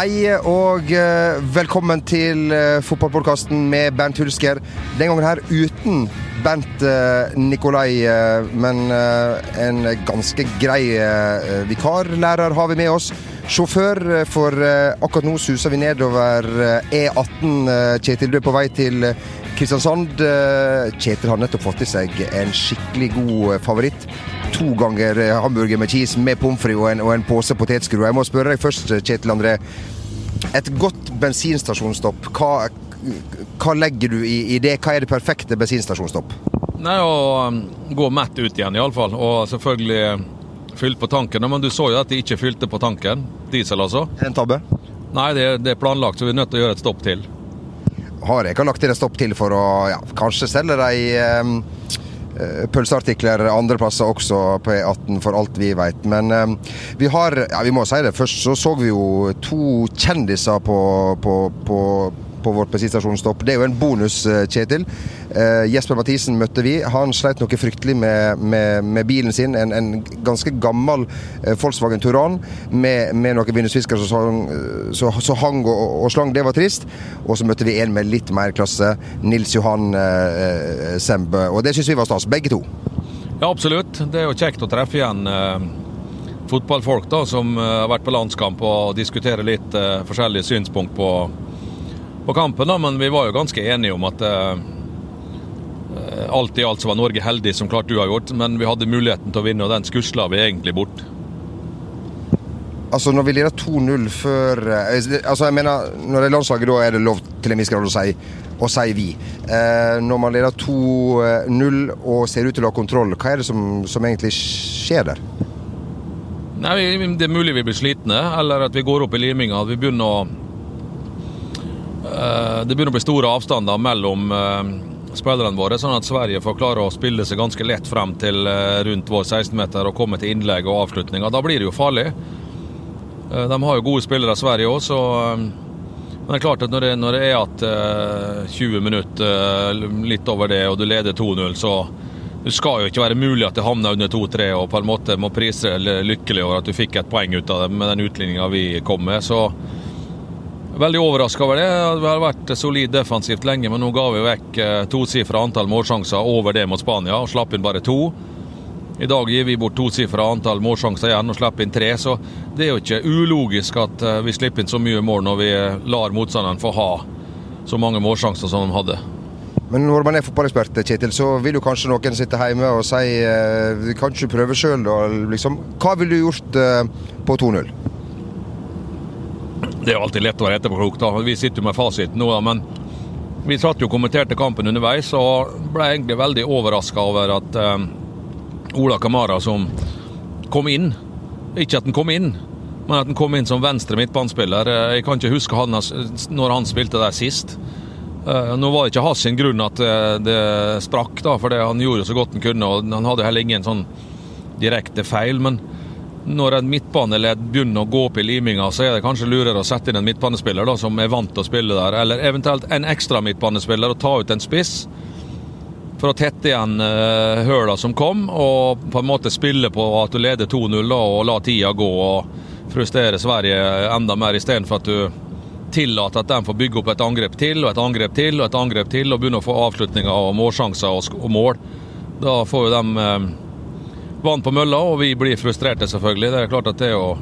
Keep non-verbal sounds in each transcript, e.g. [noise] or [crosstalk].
Hei og eh, velkommen til uh, fotballpodkasten med Bernt Hulsker. Den gangen her uten Bernt uh, Nikolai, men en ganske grei vikarlærer har vi med oss. Sjåfør, for akkurat nå suser vi nedover E18. Kjetil, du er på vei til Kristiansand. Kjetil har nettopp fått i seg en skikkelig god favoritt to ganger hamburger med cheese med pommes frites og, en, og en pose potetskruer. Jeg må spørre deg først, Kjetil André. Et godt bensinstasjonsstopp, hva, hva legger du i, i, det? Hva er det perfekte bensinstasjonsstopp? Nei, Å um, gå mett ut igjen, iallfall. Og selvfølgelig um, fylt på tanken. Men du så jo at de ikke fylte på tanken. Diesel, altså. En tabbe? Nei, det, det, er planlagt, så vi er nødt til å gjøre et stopp til. Har jeg ikke lagt inn et stopp til for å ja, kanskje selge de Eh, pølseartikler andre plasser også på E18, for alt vi vet. Men eh, vi har Ja, vi må si det. Først så så vi jo to kjendiser på, på, på på vårt bensinstasjonsstopp. Det er jo en bonus, eh, Kjetil. Uh, Jesper Mathisen møtte vi. Han sleit noe fryktelig med, med, med bilen sin. En, en ganske gammel uh, Volkswagen Turan med, med noen vindusfiskere som så, så, hang og, og, slang. Det var trist. Og så møtte vi en med litt mer klasse. Nils Johan uh, Sembe. Og det syns vi var stas, begge to. Ja, absolutt. Det er jo kjekt å treffe igjen fotballfolk da, som har vært på landskamp og diskuterer litt forskjellige synspunkt på på kampen, da, men vi var jo ganske enige om at alt i alt så var Norge heldig som klart du har gjort, men vi hadde muligheten til å vinne, og den skusla vi egentlig bort. Altså Når vi leder 2-0 før eh, Altså jeg mener, Når det er landslaget, da er det lov til en viss grad å si, å si vi. Eh, når man leder 2-0 og ser ut til å ha kontroll, hva er det som, som egentlig skjer der? Nei, Det er mulig vi blir slitne, eller at vi går opp i liminga. At vi begynner å Eh, det begynner å bli store avstander mellom eh, spillerne våre, sånn at Sverige får klare å spille seg ganske lett frem til eh, rundt vår 16-meter og komme til innlegg og avslutninger. Da blir det jo farlig. De har jo gode spillere, Sverige òg, så Men det er klart at når det, når det er at 20 minutter, litt over det, og du leder 2-0, så det skal jo ikke være mulig at det havner under 2-3 og på en måte må prise lykkelig over at du fikk et poeng ut av det med den utligninga vi kom med. Så Veldig overraska over det. Vi har vært solid defensivt lenge, men nå ga vi vekk eh, tosifra antall målsjanser over det mot Spania og slapp inn bare to. I dag gir vi bort tosifra antall målsjanser igjen og slipper inn tre, så det er jo ikke ulogisk at eh, vi slipper inn så mye mål når vi lar motstanderen få ha så mange målsjanser som de hadde. Men når man er fotballekspert, Kjetil, så vil jo kanskje noen sitte hjemme og si eh, kan ikke prøve sjøl, liksom. Hva ville du gjort på 2-0? Det er alltid lett å være etterpåklok. Vi sitter jo med fasiten nå, da, men vi satt jo og kommenterte kampen underveis og ble egentlig veldig overraska over at eh, Ola Kamara som kom inn Ikke at han kom inn, men at han kom inn som venstre midtbanespiller. Eh, jeg kan ikke huske han når han spilte der sist. Eh, nå var det ikke hans grunn at eh, det sprakk, da, for han gjorde så godt han kunne. og Han hadde heller ingen sånn direkte feil. men når en midtbaneledd begynner å gå opp i liminga, så er det kanskje lurere å sette inn en midtbanespiller da, som er vant til å spille der, eller eventuelt en ekstra midtbanespiller og ta ut en spiss. For å tette igjen uh, høla som kom, og på en måte spille på at du leder 2-0 og la tida gå og frustrere Sverige enda mer, istedenfor at du tillater at de får bygge opp et angrep til og et angrep til og et angrep til og begynne å få avslutninger og målsjanser og, og mål. Da får jo de uh, vann på mølla, og vi blir frustrerte, selvfølgelig. Det er klart at det er jo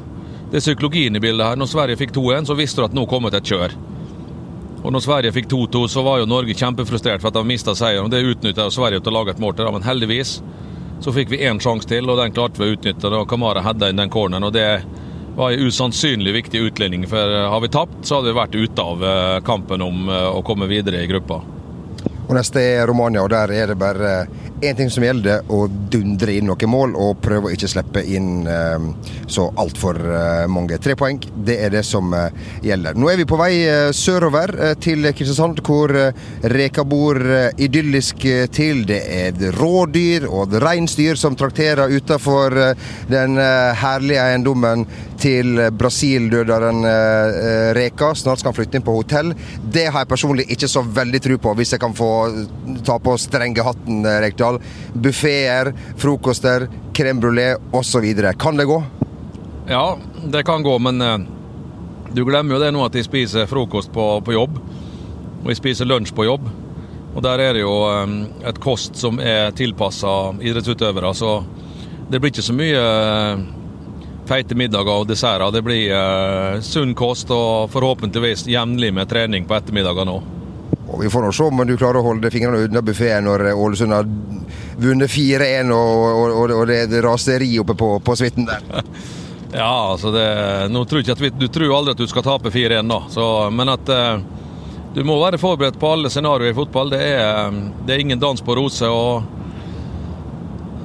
det er psykologien i bildet her. Når Sverige fikk 2-1, så visste du at nå kom et kjør. Og når Sverige fikk 2-2, så var jo Norge kjempefrustrert for at de mista seieren. og Det utnytta Sverige til å lage et mål til, men heldigvis så fikk vi én sjanse til, og den klarte vi å utnytte. og Kamara hadde inn den corneren. og det var en usannsynlig viktig utlending. for har vi tapt, så hadde vi vært ute av eh, kampen om eh, å komme videre i gruppa. Og Neste er Romania, og der er det bare én ting som gjelder, å dundre inn noen mål og prøve å ikke slippe inn eh, så altfor eh, mange. Tre poeng, det er det som eh, gjelder. Nå er vi på vei eh, sørover eh, til Kristiansand, hvor Reka bor idyllisk til. Det er rådyr og reinsdyr som trakterer utafor den herlige eiendommen til Brasil-døderen Reka. Snart skal han flytte inn på hotell. Det har jeg personlig ikke så veldig tro på, hvis jeg kan få ta på strenge hatten, Rekdal. Buffeer, frokoster, crème brulé osv. Kan det gå? Ja, det kan gå, men uh, Du glemmer jo det nå at de spiser frokost på, på jobb, og de spiser lunsj på jobb. Og der er det jo um, et kost som er tilpassa idrettsutøvere, så det blir ikke så mye uh, feite middager og desserter. Det blir sunn kost og forhåpentligvis jevnlig med trening på ettermiddagen òg. Og Vi får nå se om du klarer å holde fingrene unna buffeen når Ålesund har vunnet 4-1 og, og, og, det er raseri oppe på, på suiten der. [laughs] ja, altså det, tror vi, Du tror aldri at du skal tape 4-1, nå, Så, men at eh, du må være forberedt på alle scenarioer i fotball. Det er, det er ingen dans på roser.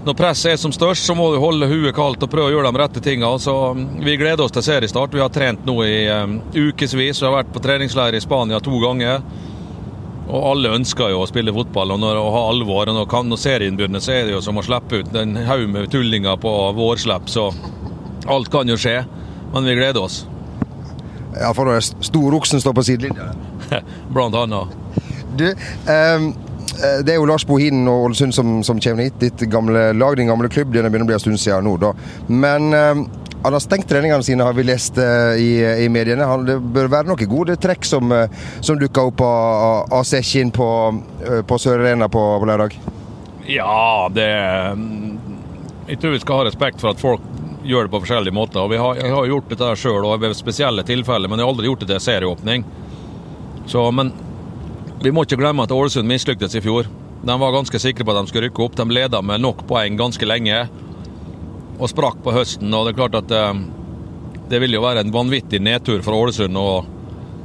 når presset er som størst, så må du holde huet kaldt og prøve å gjøre de rette tingene. Vi gleder oss til seriestart. Vi har trent nå i um, ukevis. Vi har vært på treningsleir i Spania to ganger. Og alle ønsker jo å spille fotball og når, å ha alvor. Og når, kan, når serien begynner, så er det jo som å slippe ut en haug med tullinger på vårslipp. Så alt kan jo skje. Men vi gleder oss. Ja, for når storoksen står på sidelinja? [laughs] Blant annet. Du, um, det er jo Lars Bohinen og Ålesund som, som kommer hit. Ditt gamle lag, din gamle klubb. Det begynner å bli en stund siden nå, da. Men um, han har stengt treningene sine, har vi lest uh, i, i, mediene. Han, det bør være noen gode trekk som, uh, som dukker opp av Kinn på, uh, på Sør Arena på, på lørdag? Ja, det Jeg tror vi skal ha respekt for at folk gjør det på forskjellige måter. Og vi har, jeg har gjort dette sjøl ved spesielle tilfeller, men jeg har aldri gjort det til serieåpning. Så, men vi må ikke glemme at Ålesund mislyktes i fjor. De var ganske sikre på at de skulle rykke opp. De leda med nok poeng ganske lenge og sprakk på høsten. og Det er klart at det, eh, det vil jo være en vanvittig nedtur for Ålesund å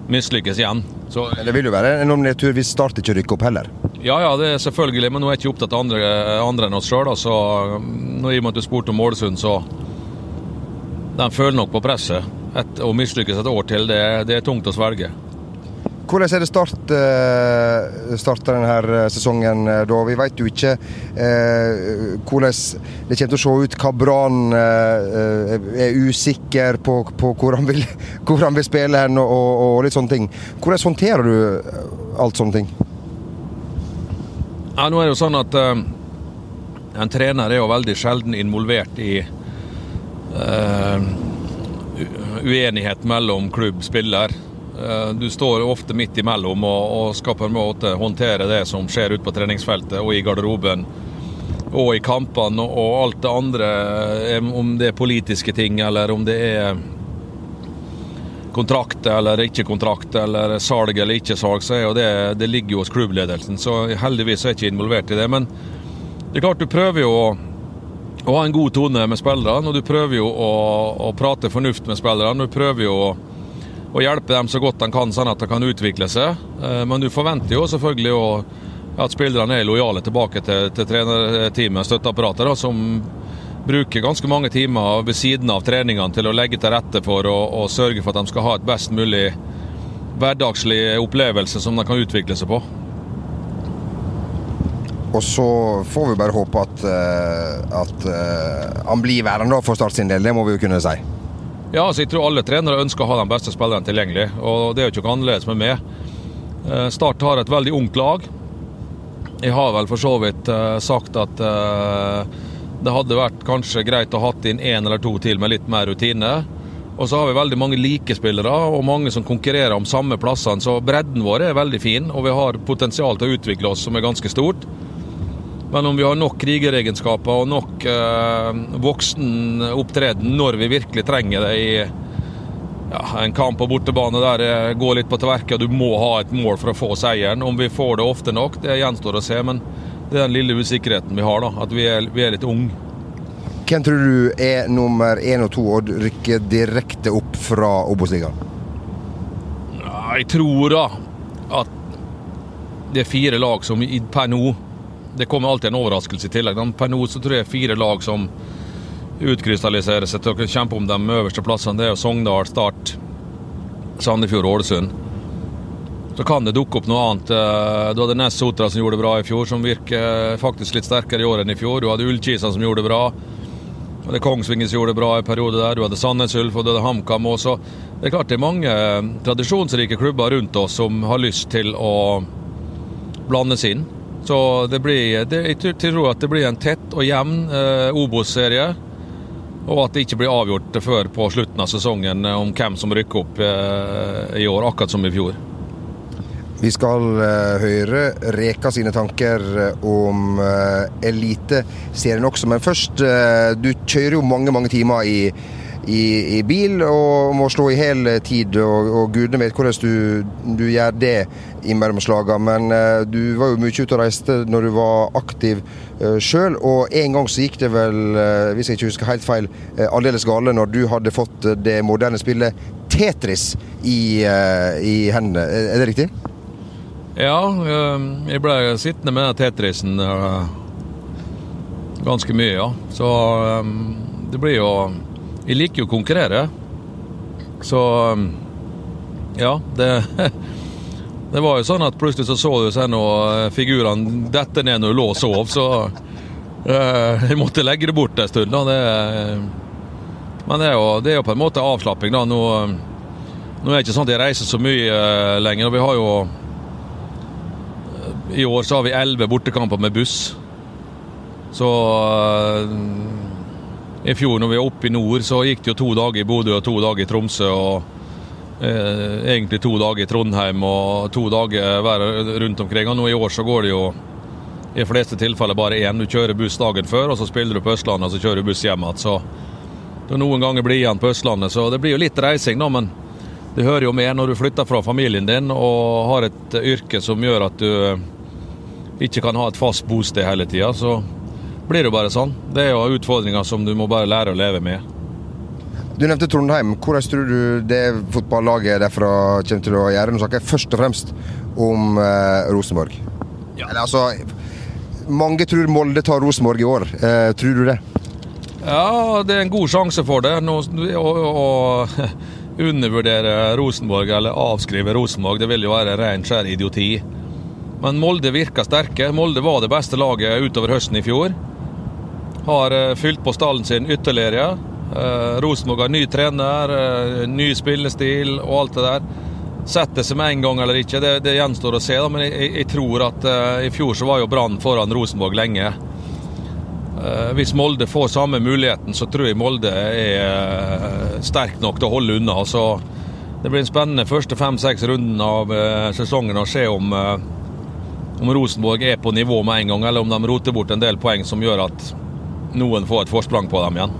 mislykkes igjen. Så, det vil jo være en enorm nedtur hvis Start ikke rykker opp heller? Ja, ja, det er selvfølgelig, men nå er jeg ikke opptatt av andre, andre enn oss sjøl. Så nå, I og med at du spurte om Ålesund, så De føler nok på presset. Et, å mislykkes et år til, det, det er tungt å svelge. Hvordan er det start, uh, starter denne sesongen eh, da? Vi vet jo ikke uh, hvordan det kommer til å se ut. Hva Brann uh, er usikker på, på hvor, han vil, [laughs] hvor, han vil, spille hen og, og, litt sånne ting. Hvordan håndterer du alt sånne ting? Ja, nå er det jo sånn at en trener er jo veldig sjelden involvert i uenighet mellom klubb-spiller. Eh, du står ofte midt imellom og, og skal på en måte håndtere det som skjer ute på treningsfeltet og i garderoben og i kampene og alt det andre, eh, om det er politiske ting eller om det er kontrakt eller ikke kontrakt eller salg eller ikke salg, så er jo det, det ligger jo hos klubbledelsen. Så heldigvis er jeg ikke involvert i det. Men det er klart du prøver jo å, å ha en god tone med spillerne, og du prøver jo å, å prate fornuft med spillerne. Du prøver jo å og hjelpe dem så godt de kan, sånn at de kan utvikle seg. Eh, men du forventer jo selvfølgelig at spillerne er lojale tilbake til, til trenerteamet, støtteapparatet, som bruker ganske mange timer ved siden av treningene til å legge til rette for å, sørge for at de skal ha et best mulig hverdagslig opplevelse som de kan utvikle seg på. Og så får vi bare håpe at, eh, at eh, han blir værende for Start sin del, det må vi jo kunne si. Ja, altså jeg tror alle trenere ønsker å ha de beste spillerne tilgjengelig, og det er jo ikke annerledes med meg. Eh, Start har et veldig ungt lag. Jeg har vel for så vidt uh, sagt at uh, det hadde vært kanskje greit å ha inn én eller to til med litt mer rutine. Og så har vi veldig mange like spillere og mange som konkurrerer om samme plassene, så bredden vår er veldig fin, og vi har potensial til å utvikle oss som er ganske stort. Men om vi har nok krigeregenskaper og nok eh, voksen opptreden når vi virkelig trenger det i ja, en kamp på bortebane der det går litt på tverke og du må ha et mål for å få seieren. Om vi får det ofte nok, det gjenstår å se. Men det er den lille usikkerheten vi har, da, at vi er, vi er litt unge. Hvem tror du er nummer én og to og rykker direkte opp fra Obos-ligaen? Jeg tror da at det er fire lag som per nå det kommer alltid en overraskelse i tillegg. Per nå så tror jeg fire lag som utkrystalliserer seg til å kjempe om de øverste plassene. Det er jo Sogndal, Start, Sandefjord og Ålesund. Så kan det dukke opp noe annet. Eh, du hadde Ness Sotra som gjorde det bra i fjor, som virker faktisk litt sterkere i år enn i fjor. Du hadde Ullkisa som gjorde det bra. Du hadde Kongsvinger som gjorde det bra i periode der. Du hadde Sandnes Ulf og du hadde HamKam. også. det er klart det er mange eh, tradisjonsrike klubber rundt oss som har lyst til å blandes inn. Så det blir, det, jeg tror at det blir en tett og jevn eh, Obos-serie. Og at det ikke blir avgjort før på slutten av sesongen om hvem som rykker opp i år, akkurat som i fjor. Vi skal eh, høre Reka sine tanker om eh, Eliteserien også, men først uh, Du kjører jo mange, mange timer i i, i, bil og må slå i hel tid, og, og gudene vet hvordan du, du gjør det innimellom slagene. Men uh, du var jo mye ute og reiste når du var aktiv uh, sjøl, og en gang så gikk det vel, uh, hvis jeg ikke husker helt feil, aldeles gale når du hadde fått det moderne spillet Tetris i, i hendene. Er det riktig? Ja, jeg ble sittende med Tetrisen ganske mye, ja. Så det blir jo jeg liker jo å konkurrere. Så ja, det [laughs] Det var jo sånn at plutselig så så du seg noe eh, figurene dette ned når du lå og sov, så uh, jeg måtte legge det bort en stund. da. Det, men det er, jo, det er, jo, på en måte avslapping, da. Nå, nå er det ikke sånn at jeg reiser så mye lenger. Vi har jo I år så har vi elleve bortekamper med buss. Så i fjor når vi var oppe i nord, så gikk det jo to dager i Bodø og to dager i Tromsø. og eh, Egentlig to dager i Trondheim og to dager hver rundt omkring. Og nå i år så går det jo i fleste tilfeller bare én. Du kjører buss dagen før, og så spiller du på Østlandet og så kjører du buss hjem igjen. Så det noen ganger blir igjen på Østlandet, så det blir jo litt reising, da. Men det hører jo med når du flytter fra familien din og har et yrke som gjør at du ikke kan ha et fast bosted hele tida. Så blir det jo bare sånn. Det er jo utfordringer som du må bare lære å leve med. Du nevnte Trondheim. Hvordan tror du det fotballaget derfra kommer til å gjøre? Nå snakker jeg først og fremst om eh, Rosenborg. Ja. Eller altså Mange tror Molde tar Rosenborg i år. Eh, tror du det? Ja, det er en god sjanse for det. Nå, å, å [laughs] undervurdere Rosenborg eller avskrive Rosenborg, det vil jo være ren skjær idioti. Men Molde virker sterke. Molde var det beste laget utover høsten i fjor. Har uh, fylt på stallen sin ytterligere. Uh, Rosenborg har ny trener, uh, ny spillestil og alt det der. Setter seg med en gang eller ikke, det, det gjenstår å se. Da. Men jeg, jeg, tror at i fjor så var jo Brann foran Rosenborg lenge. hvis Molde får samme muligheten, så tror jeg Molde er sterk nok til å holde unna. Så det blir en spennende første fem-seks runden av sesongen å se om om Rosenborg er på nivå med en gang, eller om de roter bort en del poeng som gjør at noen får et forsprang på dem igjen.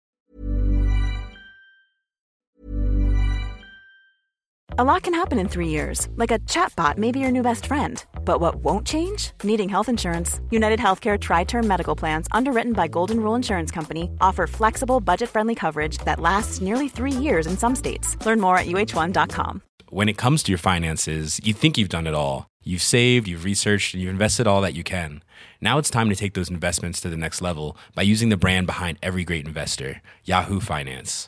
A lot can happen in three years. Like a chatbot may be your new best friend. But what won't change? Needing health insurance. United Healthcare Tri-Term Medical Plans, underwritten by Golden Rule Insurance Company, offer flexible, budget-friendly coverage that lasts nearly three years in some states. Learn more at uh1.com. when it comes to your finances, you think you've done it all. You've saved, you've researched, and you've invested all that you can. Now it's time to take those investments to the next level by using the brand behind every great investor, Yahoo Finance.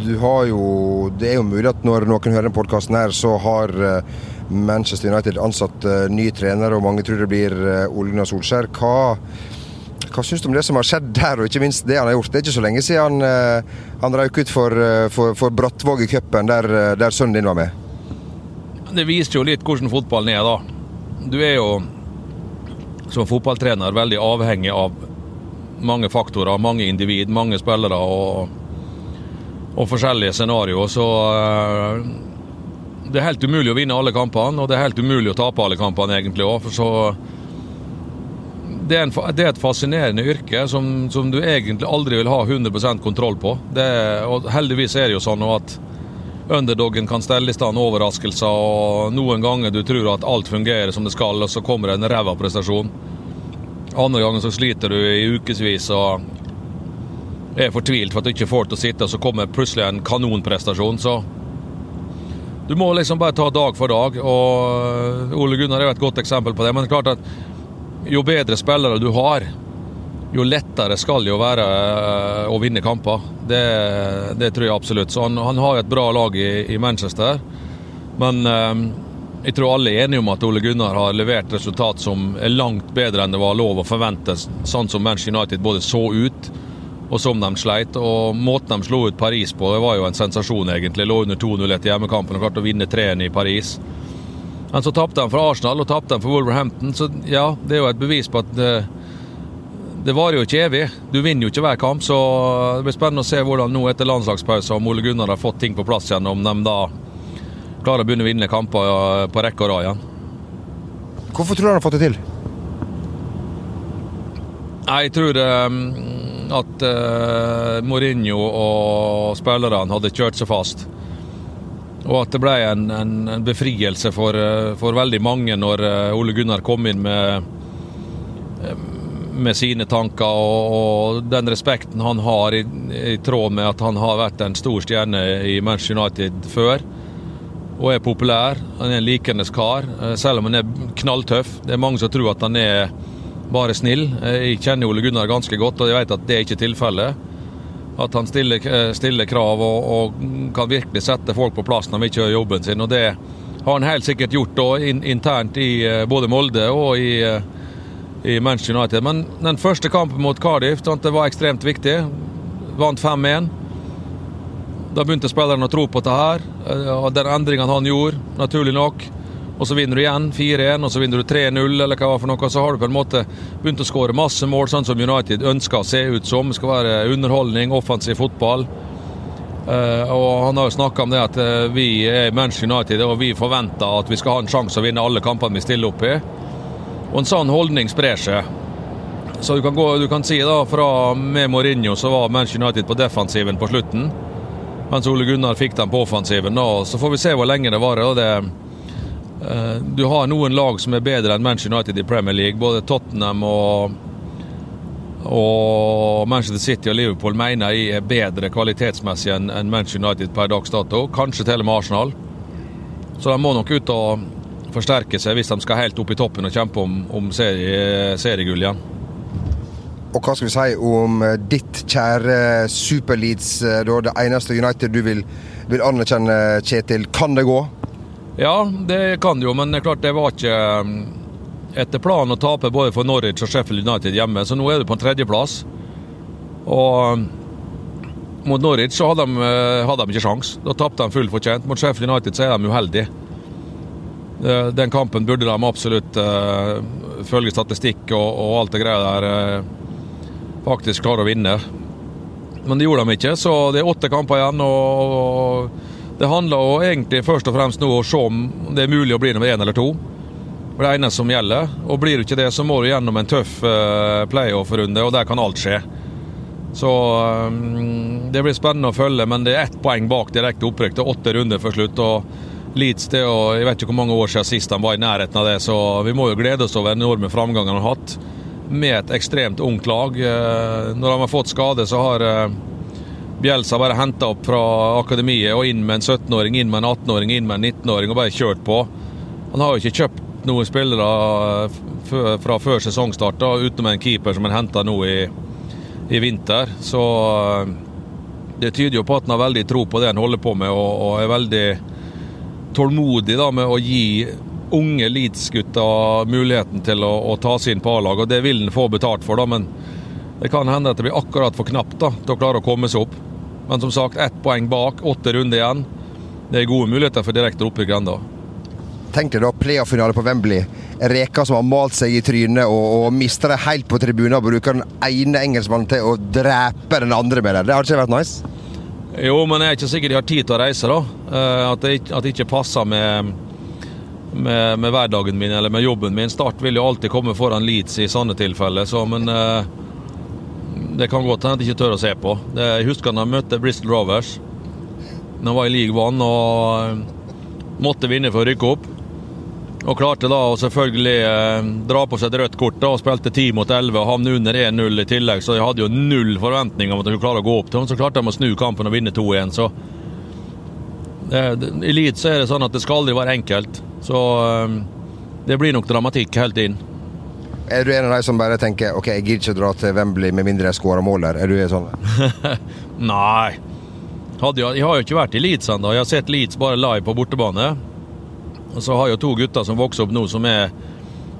Du har jo Det er jo mulig at når noen hører denne podkasten her, så har uh, Manchester United ansatt ny trener, og mange tror det blir Ole Gunnar Solskjær. Hva, Hva syns du om det som har skjedd der, og ikke minst det han har gjort? Det er ikke så lenge siden han, eh, han røyk ut for, eh, for, for Brattvåg i cupen, der, eh, der sønnen din var med. Det viser jo litt hvordan fotballen er, da. Du er jo som fotballtrener veldig avhengig av mange faktorer, mange individ, mange spillere og, og forskjellige scenarioer. Så eh, det er helt umulig å vinne alle kampene, og det er helt umulig å tape alle kampene egentlig òg. Så det er, en, det er, et fascinerende yrke som, som, du egentlig aldri vil ha 100 kontroll på. Det, og heldigvis er det jo sånn at underdogen kan stelle i stand overraskelser, og noen ganger du tror at alt fungerer som det skal, og så kommer det en ræva prestasjon. Andre ganger så sliter du i ukevis og er fortvilt for at du ikke får til å sitte, og så kommer plutselig en kanonprestasjon. Så du må liksom bare ta dag for dag, og Ole Gunnar er jo et godt eksempel på det. Men det er klart at jo bedre spillere du har, jo lettere skal det jo være eh, å vinne kamper. Det, det tror jeg absolutt. Så han, han har et bra lag i, i Manchester. Men eh, jeg tror alle er enige om at Ole Gunnar har levert resultat som er langt bedre enn det var lov å forvente, sånn som Manchester United både så ut og som de sleit. Og måten de slo ut Paris på, det var jo en sensasjon, egentlig. Lå under 2-0 etter hjemmekampen og klarte å vinne 3-1 i Paris. Men så tapte de for Arsenal og tapte for Wolverhampton, så ja, det er jo et bevis på at det, det varer jo ikke evig. Du vinner jo ikke hver kamp, så det blir spennende å se hvordan nå etter landslagspausen om Ole Gunnar har fått ting på plass igjen, om de da klarer å begynne å vinne kamper på rekke og rad igjen. Hvorfor tror du han har fått det til? Jeg tror um, at uh, Mourinho og spillerne hadde kjørt seg fast. Og at det ble en, en, en befrielse for, eh, for, veldig mange når eh, Ole Gunnar kom inn med, med sine tanker og, og, den respekten han har i, i, tråd med at han har vært en stor stjerne i Manchester United før. Og er populær. Han er en likende kar, selv om han er knalltøff. Det er mange som tror at han er bare snill. Jeg kjenner Ole Gunnar ganske godt, og jeg vet at det er ikke tilfellet. At han stiller, eh, stiller krav og, og, kan virkelig sette folk på plass når ikke gjør jobben sin. og Det har han helt sikkert gjort da, in, internt i eh, både Molde og i, eh, i, Manchester United. Men den første kampen mot Cardiff det var ekstremt viktig. Vant 5-1. Da begynte spillerne å tro på dette her. og Den endringen han gjorde, naturlig nok og så vinner du igjen 4-1, og så vinner du 3-0, eller hva for noe. Så har du på en måte begynt å skåre masse mål, sånn som United ønsker å se ut som. Det skal være underholdning, offensiv fotball. Uh, og Han har jo snakka om det at uh, vi er Manchester United og vi forventer at vi skal ha en sjanse å vinne alle kampene vi stiller opp i. Og En sånn holdning sprer seg. Så du kan, gå, du kan si da fra med Mourinho så var Manchester United på defensiven på slutten. Mens Ole Gunnar fikk dem på offensiven. Da. Så får vi se hvor lenge det varer. det Eh, du har noen lag som er bedre enn Manchester United i Premier League. Både Tottenham og, og Manchester City og Liverpool mener jeg er bedre kvalitetsmessig enn Manchester United per dags dato. Kanskje til og med Arsenal. Så de må nok ut og forsterke seg hvis de skal helt opp i toppen og kjempe om, om serie, seriegull igjen. Og hva skal vi si om eh, ditt kjære Super-Leeds, eh, det eneste United du vil, vil anerkjenne, Kjetil. Kan det gå? Ja, det kan jo, men det klart det var ikke um, etter planen å tape både for Norwich og Sheffield United hjemme, så nå er du på en tredjeplass. Og um, mot Norwich så hadde de, uh, hadde de ikke sjans. Da tapte de fullt fortjent. Mot Sheffield United så er de uheldige. Den kampen burde de absolutt, uh, følge statistikk og, og, alt det greia der, faktisk klare å vinne. Men det gjorde de ikke, så det er åtte kamper igjen. og det handler jo egentlig først og fremst nå å se om det er mulig å bli nummer én eller to. Det er eneste som gjelder. Og blir du ikke det, så må du gjennom en tøff uh, playoff-runde, og der kan alt skje. Så um, det blir spennende å følge, men det er ett poeng bak direkte opprykk. Det er åtte runder før slutt. og Leeds det, og Jeg vet ikke hvor mange år siden sist de var i nærheten av det, så vi må jo glede oss over den enorme framgangen han har hatt. Med et ekstremt ungt lag. Uh, når de har fått skade, så har Bjelsa bare henta opp fra akademiet og inn med en 17-åring, inn med en 18-åring, inn med en 19-åring og bare kjørt på. Han har jo ikke kjøpt noen spillere fra før sesongstart, utenom en keeper som han henta nå i, i, vinter. Så eh, det tyder jo på at han har veldig tro på det han holder på med, og, og er veldig tålmodig da, med å gi unge Leeds-gutter muligheten til å, å ta på A-lag. Og det vil han få betalt for, da, men Det kan hende at det blir akkurat for knapt da, til å klare å komme seg opp. Men som sagt, ett poeng bak, åtte runder igjen. Det er gode muligheter for direkte opprykk ennå. Tenk deg da playoff-finale på Wembley. Reka som har malt seg i trynet og, og mister det helt på tribunen og bruker den ene engelskmannen til å drepe den andre med det. Det hadde ikke vært nice? Jo, men jeg er ikke sikker de har tid til å reise, da. Eh, At det, at det ikke passer med, med, med hverdagen min eller med jobben min. Start vil jo alltid komme foran Leeds i sånne tilfeller, så men eh, Det kan godt hende at jeg ikke tør å se på. Jeg husker da jeg møtte Bristol Rovers. Da var i League One og eh, måtte vinne for å rykke opp. Og klarte da å selvfølgelig eh, dra på seg et rødt kort da, og spilte 10 mot 11 og havne under 1-0 i tillegg, så jeg hadde jo null forventninger om at jeg skulle klare å gå opp til dem. Så klarte de å snu kampen og vinne 2-1. Så det, I Leeds er det sånn at det skal aldri være enkelt. Så eh, det blir nok dramatikk helt inn. Er du en av de som bare tenker ok, jeg gidder ikke dra til Wembley med mindre jeg skårer mål der? Er du sånn? [laughs] Nei. Jeg, jeg har jo ikke vært i Leeds ennå. Jeg har sett Leeds bare live på bortebane. Og så har jeg to gutter som vokser opp nå, som er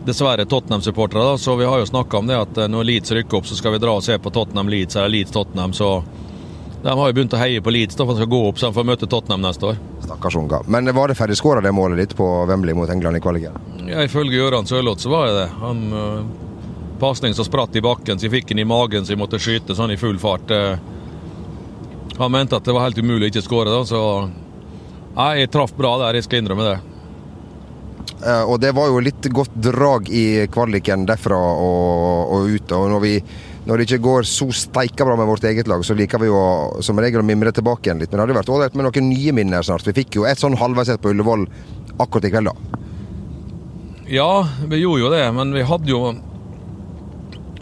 dessverre Tottenham-supportere. Så vi har jo snakka om det at eh, når Leeds rykker opp, så skal vi dra og se på Tottenham-Leeds eller Leeds-Tottenham. Så de har jo begynt å heie på Leeds da, for de skal gå opp så de får møte Tottenham neste år. Stakkars unger. Men var det ferdigskåra det målet ditt på Wembley mot England i kvaliken? Ja, Ifølge Gøran Sørloth så var jeg det. Han uh, Pasning som spratt i bakken, så jeg fikk den i magen så jeg måtte skyte sånn i full fart. Uh, han mente at det var helt umulig å ikke skåre, så Nei, jeg traff bra der, jeg skal innrømme det. Uh, og det var jo litt godt drag i kvaliken derfra og, og ut. Og når, vi, når det ikke går så steika bra med vårt eget lag, så liker vi jo som regel å mimre tilbake igjen litt. Men det hadde vært ålreit med noen nye minner snart. Vi fikk jo et sånn halvveissett på Ullevål akkurat i kveld, da. Ja, vi gjorde jo det, men vi hadde jo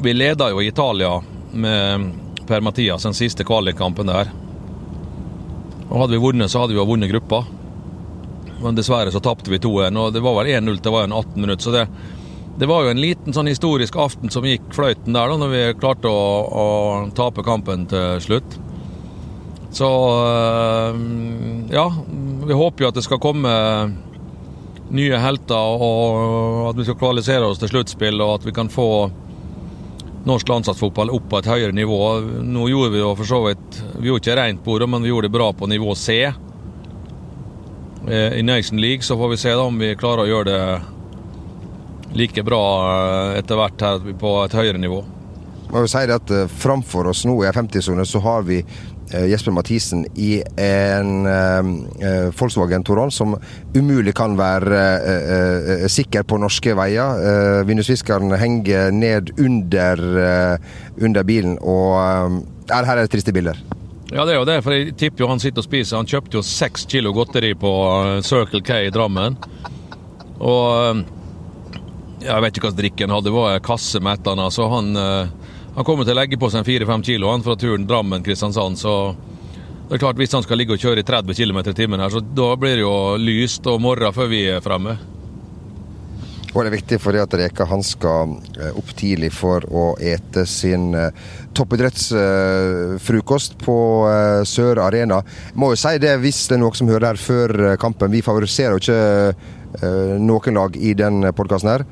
Vi leda jo i Italia med Per Mathias den siste kvalikkampen der. Og hadde vi vunnet, så hadde vi jo vunnet gruppa. Men dessverre så tapte vi 2-1, og det var vel 1-0 til var en 18 minutter. Så det, det var jo en liten sånn historisk aften som gikk fløyten der, da når vi klarte å, å tape kampen til slutt. Så øh, ja, vi håper jo at det skal komme nye helter, og at vi skal kvalifisere oss til sluttspill, og at vi kan få norsk landslagsfotball opp på et høyere nivå. Nå gjorde vi jo for så vidt Vi gjorde ikke rent bord, men vi gjorde det bra på nivå C eh, i Nation League. Så får vi se da om vi klarer å gjøre det like bra eh, etter hvert her på et høyere nivå. Man vil si det at eh, Framfor oss nå i en 50-sone så har vi eh, Jesper Mathisen i en Volkswagen Touran som umulig kan være sikker på norske veier. Vindusviskeren henger ned under, under bilen, og her er det triste bilder. Ja, det er jo det, for jeg tipper jo han sitter og spiser. Han kjøpte jo seks kilo godteri på Circle K i Drammen. Og jeg vet ikke hva slags drikke han hadde, det var kasse med et eller annet. Så han, eh, han kommer til å legge på seg fire-fem kilo han fra turen Drammen-Kristiansand. Så det er klart, hvis han skal ligge og kjøre i 30 km i timen her, så da blir det jo lyst og morgen før vi er fremme. Og det er viktig fordi at Reka han skal eh, opp tidlig for å ete sin eh, toppidrettsfrokost på Sør Arena. Må jo si det hvis det er noen som hører her før kampen. Vi favoriserer jo ikke noen lag i den podkasten her.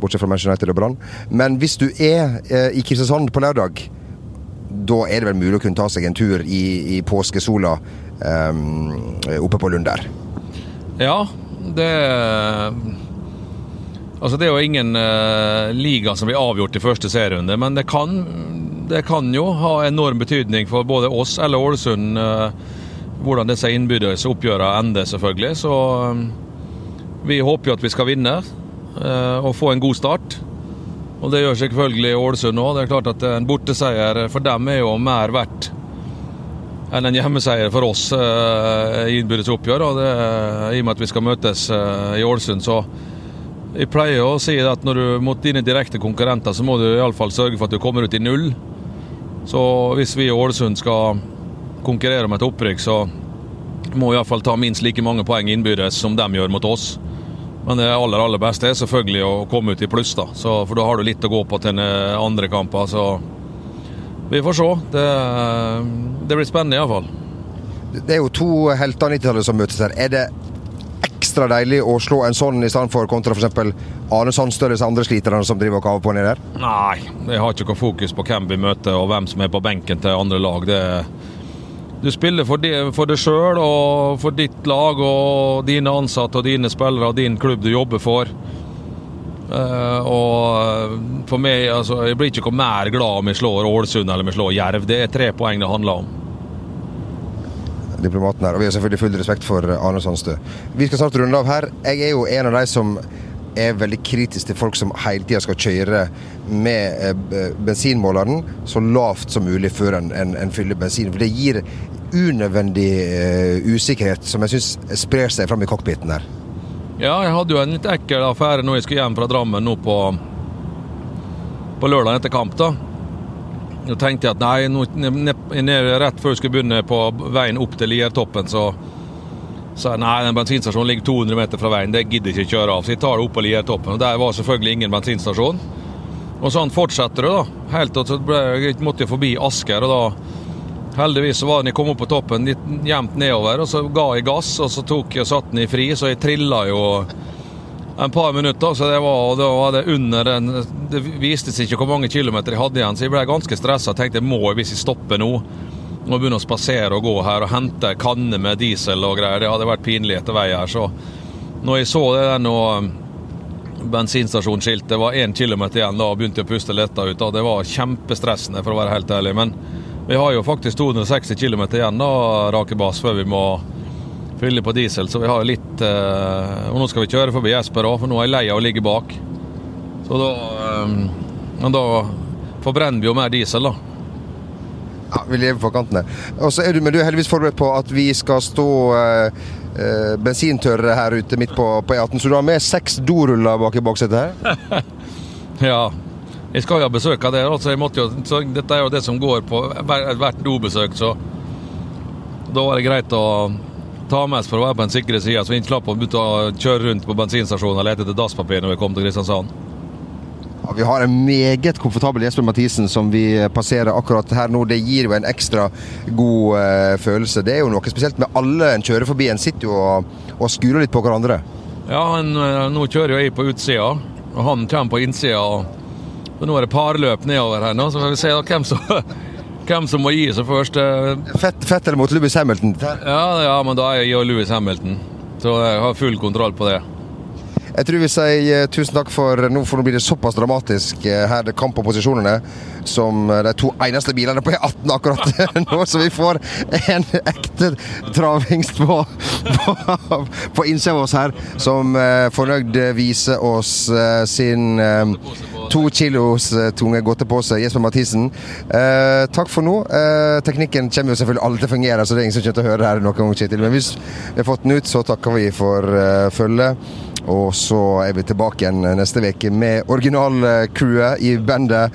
Bortsett fra Manchester United og Brann. Men hvis du er eh, i Kristiansand på lørdag, da er det vel mulig å kunne ta seg en tur i, i påskesola eh, oppe på Lund der. Ja, det Altså, det er jo ingen eh, liga som blir avgjort i første serierunde, men det kan, det kan jo ha enorm betydning for både oss eller Ålesund eh, hvordan disse innbyrdes oppgjørene ender, selvfølgelig. Så vi håper jo at vi skal vinne og få en god start. Og det gjør selvfølgelig Ålesund òg. Det er klart at en borteseier for dem er jo mer verdt enn en hjemmeseier for oss eh, i innbyrdes oppgjør. Og det, I og med at vi skal møtes eh, i Ålesund, så jeg pleier å si at når du mot dine direkte konkurrenter, så må du iallfall sørge for at du kommer ut i null. Så hvis vi i Ålesund skal konkurrere om et opprykk, så må vi iallfall ta minst like mange poeng innbyrdes som de gjør mot oss. Men det aller aller beste er selvfølgelig å komme ut i pluss, da. Så, for da har du litt å gå på til andre kamper. Så vi får se. Det, det blir spennende iallfall. Det er jo to helter 90-tallet som møtes her. Er det ekstra deilig å slå en sånn i stedet for kontra f.eks. Arne Sandstøl, og andre sliterne som driver og kaver på nedi der? Nei, jeg har ikke noe fokus på hvem vi møter og hvem som er på benken til andre lag. Det, du spiller for, det, for deg sjøl og for ditt lag og dine ansatte og dine spillere og din klubb du jobber for. Uh, og for meg, altså, Jeg blir ikke mer glad om jeg slår Ålesund eller om jeg slår Jerv. Det er tre poeng det handler om diplomaten her. Og vi har selvfølgelig full respekt for Arne Sandstø. Vi skal snart runde av her. Jeg er jo en av de som er veldig kritisk til folk som hele tida skal kjøre med eh, bensinmåleren så lavt som mulig før en, en, en fyller bensin. For det gir unødvendig uh, usikkerhet som jeg syns sprer seg fram i cockpiten her. Ja, jeg hadde jo en litt ekkel affære når jeg skulle hjem fra Drammen nå på, på lørdag etter kamp. da. Da tenkte jeg at nei, nå, ned, rett før jeg skulle begynne på veien opp til Liertoppen, så jeg nei, den bensinstasjonen ligger 200 meter fra veien, det gidder jeg ikke kjøre av. Så jeg tar det opp på Liertoppen. Og der var selvfølgelig ingen bensinstasjon. Og sånn fortsetter det, da. Helt til så ble, jeg forbi Asker, og da Heldigvis så var den jeg kom opp på toppen litt jevnt nedover, og så ga jeg gass, og så tok jeg satt den i fri, så jeg trilla jo en par minutter, så det var, det var det under en Det viste seg ikke hvor mange kilometer jeg hadde igjen, så jeg ble ganske stressa. Tenkte må jeg, hvis jeg stopper nå, må begynne å spasere og gå her og hente kanne med diesel og greier. Det hadde vært pinlig etter vei her. Så når jeg så det der nå bensinstasjonsskiltet var én kilometer igjen, da begynte jeg å puste letta ut. Da. Det var kjempestressende, for å være helt ærlig. Men vi har jo faktisk 260 km igjen, da, Rakebass, før vi må fylle på diesel, så vi har litt eh, Og nå skal vi kjøre forbi Jesper òg, for nå er jeg lei av å ligge bak. Så da eh, Men da forbrenner vi jo mer diesel, da. Ja, Vi lever på kantene. Er du, men du er heldigvis forberedt på at vi skal stå eh, eh bensintørre her ute midt på, på E18, så du har med seks doruller bak i baksetet her? [laughs] ja. Jeg skal jo ha besøk av det. Altså, jo, så dette er jo det som går på hvert dobesøk, så da var det greit å ta med oss for å være på en sikre sida, så vi ikke slapp å kjøre rundt på bensinstasjonen og lete etter dasspapir når vi kom til Kristiansand. Vi har en meget komfortabel Jesper Mathisen som vi passerer akkurat her nå. Det gir jo en ekstra god uh, følelse. Det er jo noe spesielt med alle en kjører forbi. En sitter jo og, og skuler litt på hverandre. Ja, han, eh, nå kjører jo jeg på utsida, og han kommer på innsida. Og nå er det parløp nedover her nå, så får vi se hvem som [laughs] hvem som må gi seg først. Eh. Fett, Fettel mot Louis Hamilton? Ja, ja, men da er jeg og Louis Hamilton. Så jeg har full kontroll på det. Jeg tror vi sier eh, tusen takk for nå, for nå blir det såpass dramatisk eh, her det kamp på posisjonene som de to eneste bilene på E18 akkurat [laughs] nå, så vi får en ekte travhingst på, på, på innsida av oss her, som fornøyd viser oss sin to kilos eh, tunge godtepose. Jesper Mathisen, eh, takk for nå. Eh, teknikken kommer jo selvfølgelig alltid til å fungere, så det er ingen som kommer til å høre det her noen gang, Kjetil. Men hvis vi har fått den ut, så takker vi for eh, følget. Og så er vi tilbake igjen neste uke med originalcrewet i bandet.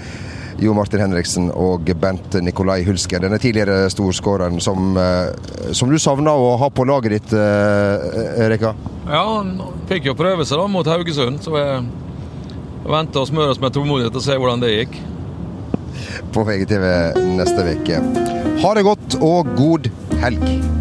Jo Martin Henriksen og Bent Nikolai Hulsker. Denne tidligere storskåreren som, eh, som, du savna å ha på laget ditt, Erika? Ja, han fikk jo prøve seg da mot Haugesund. så jeg venter og smører oss med tålmodighet og se hvordan det gikk. På VGTV neste uke. Ha det godt og god helg.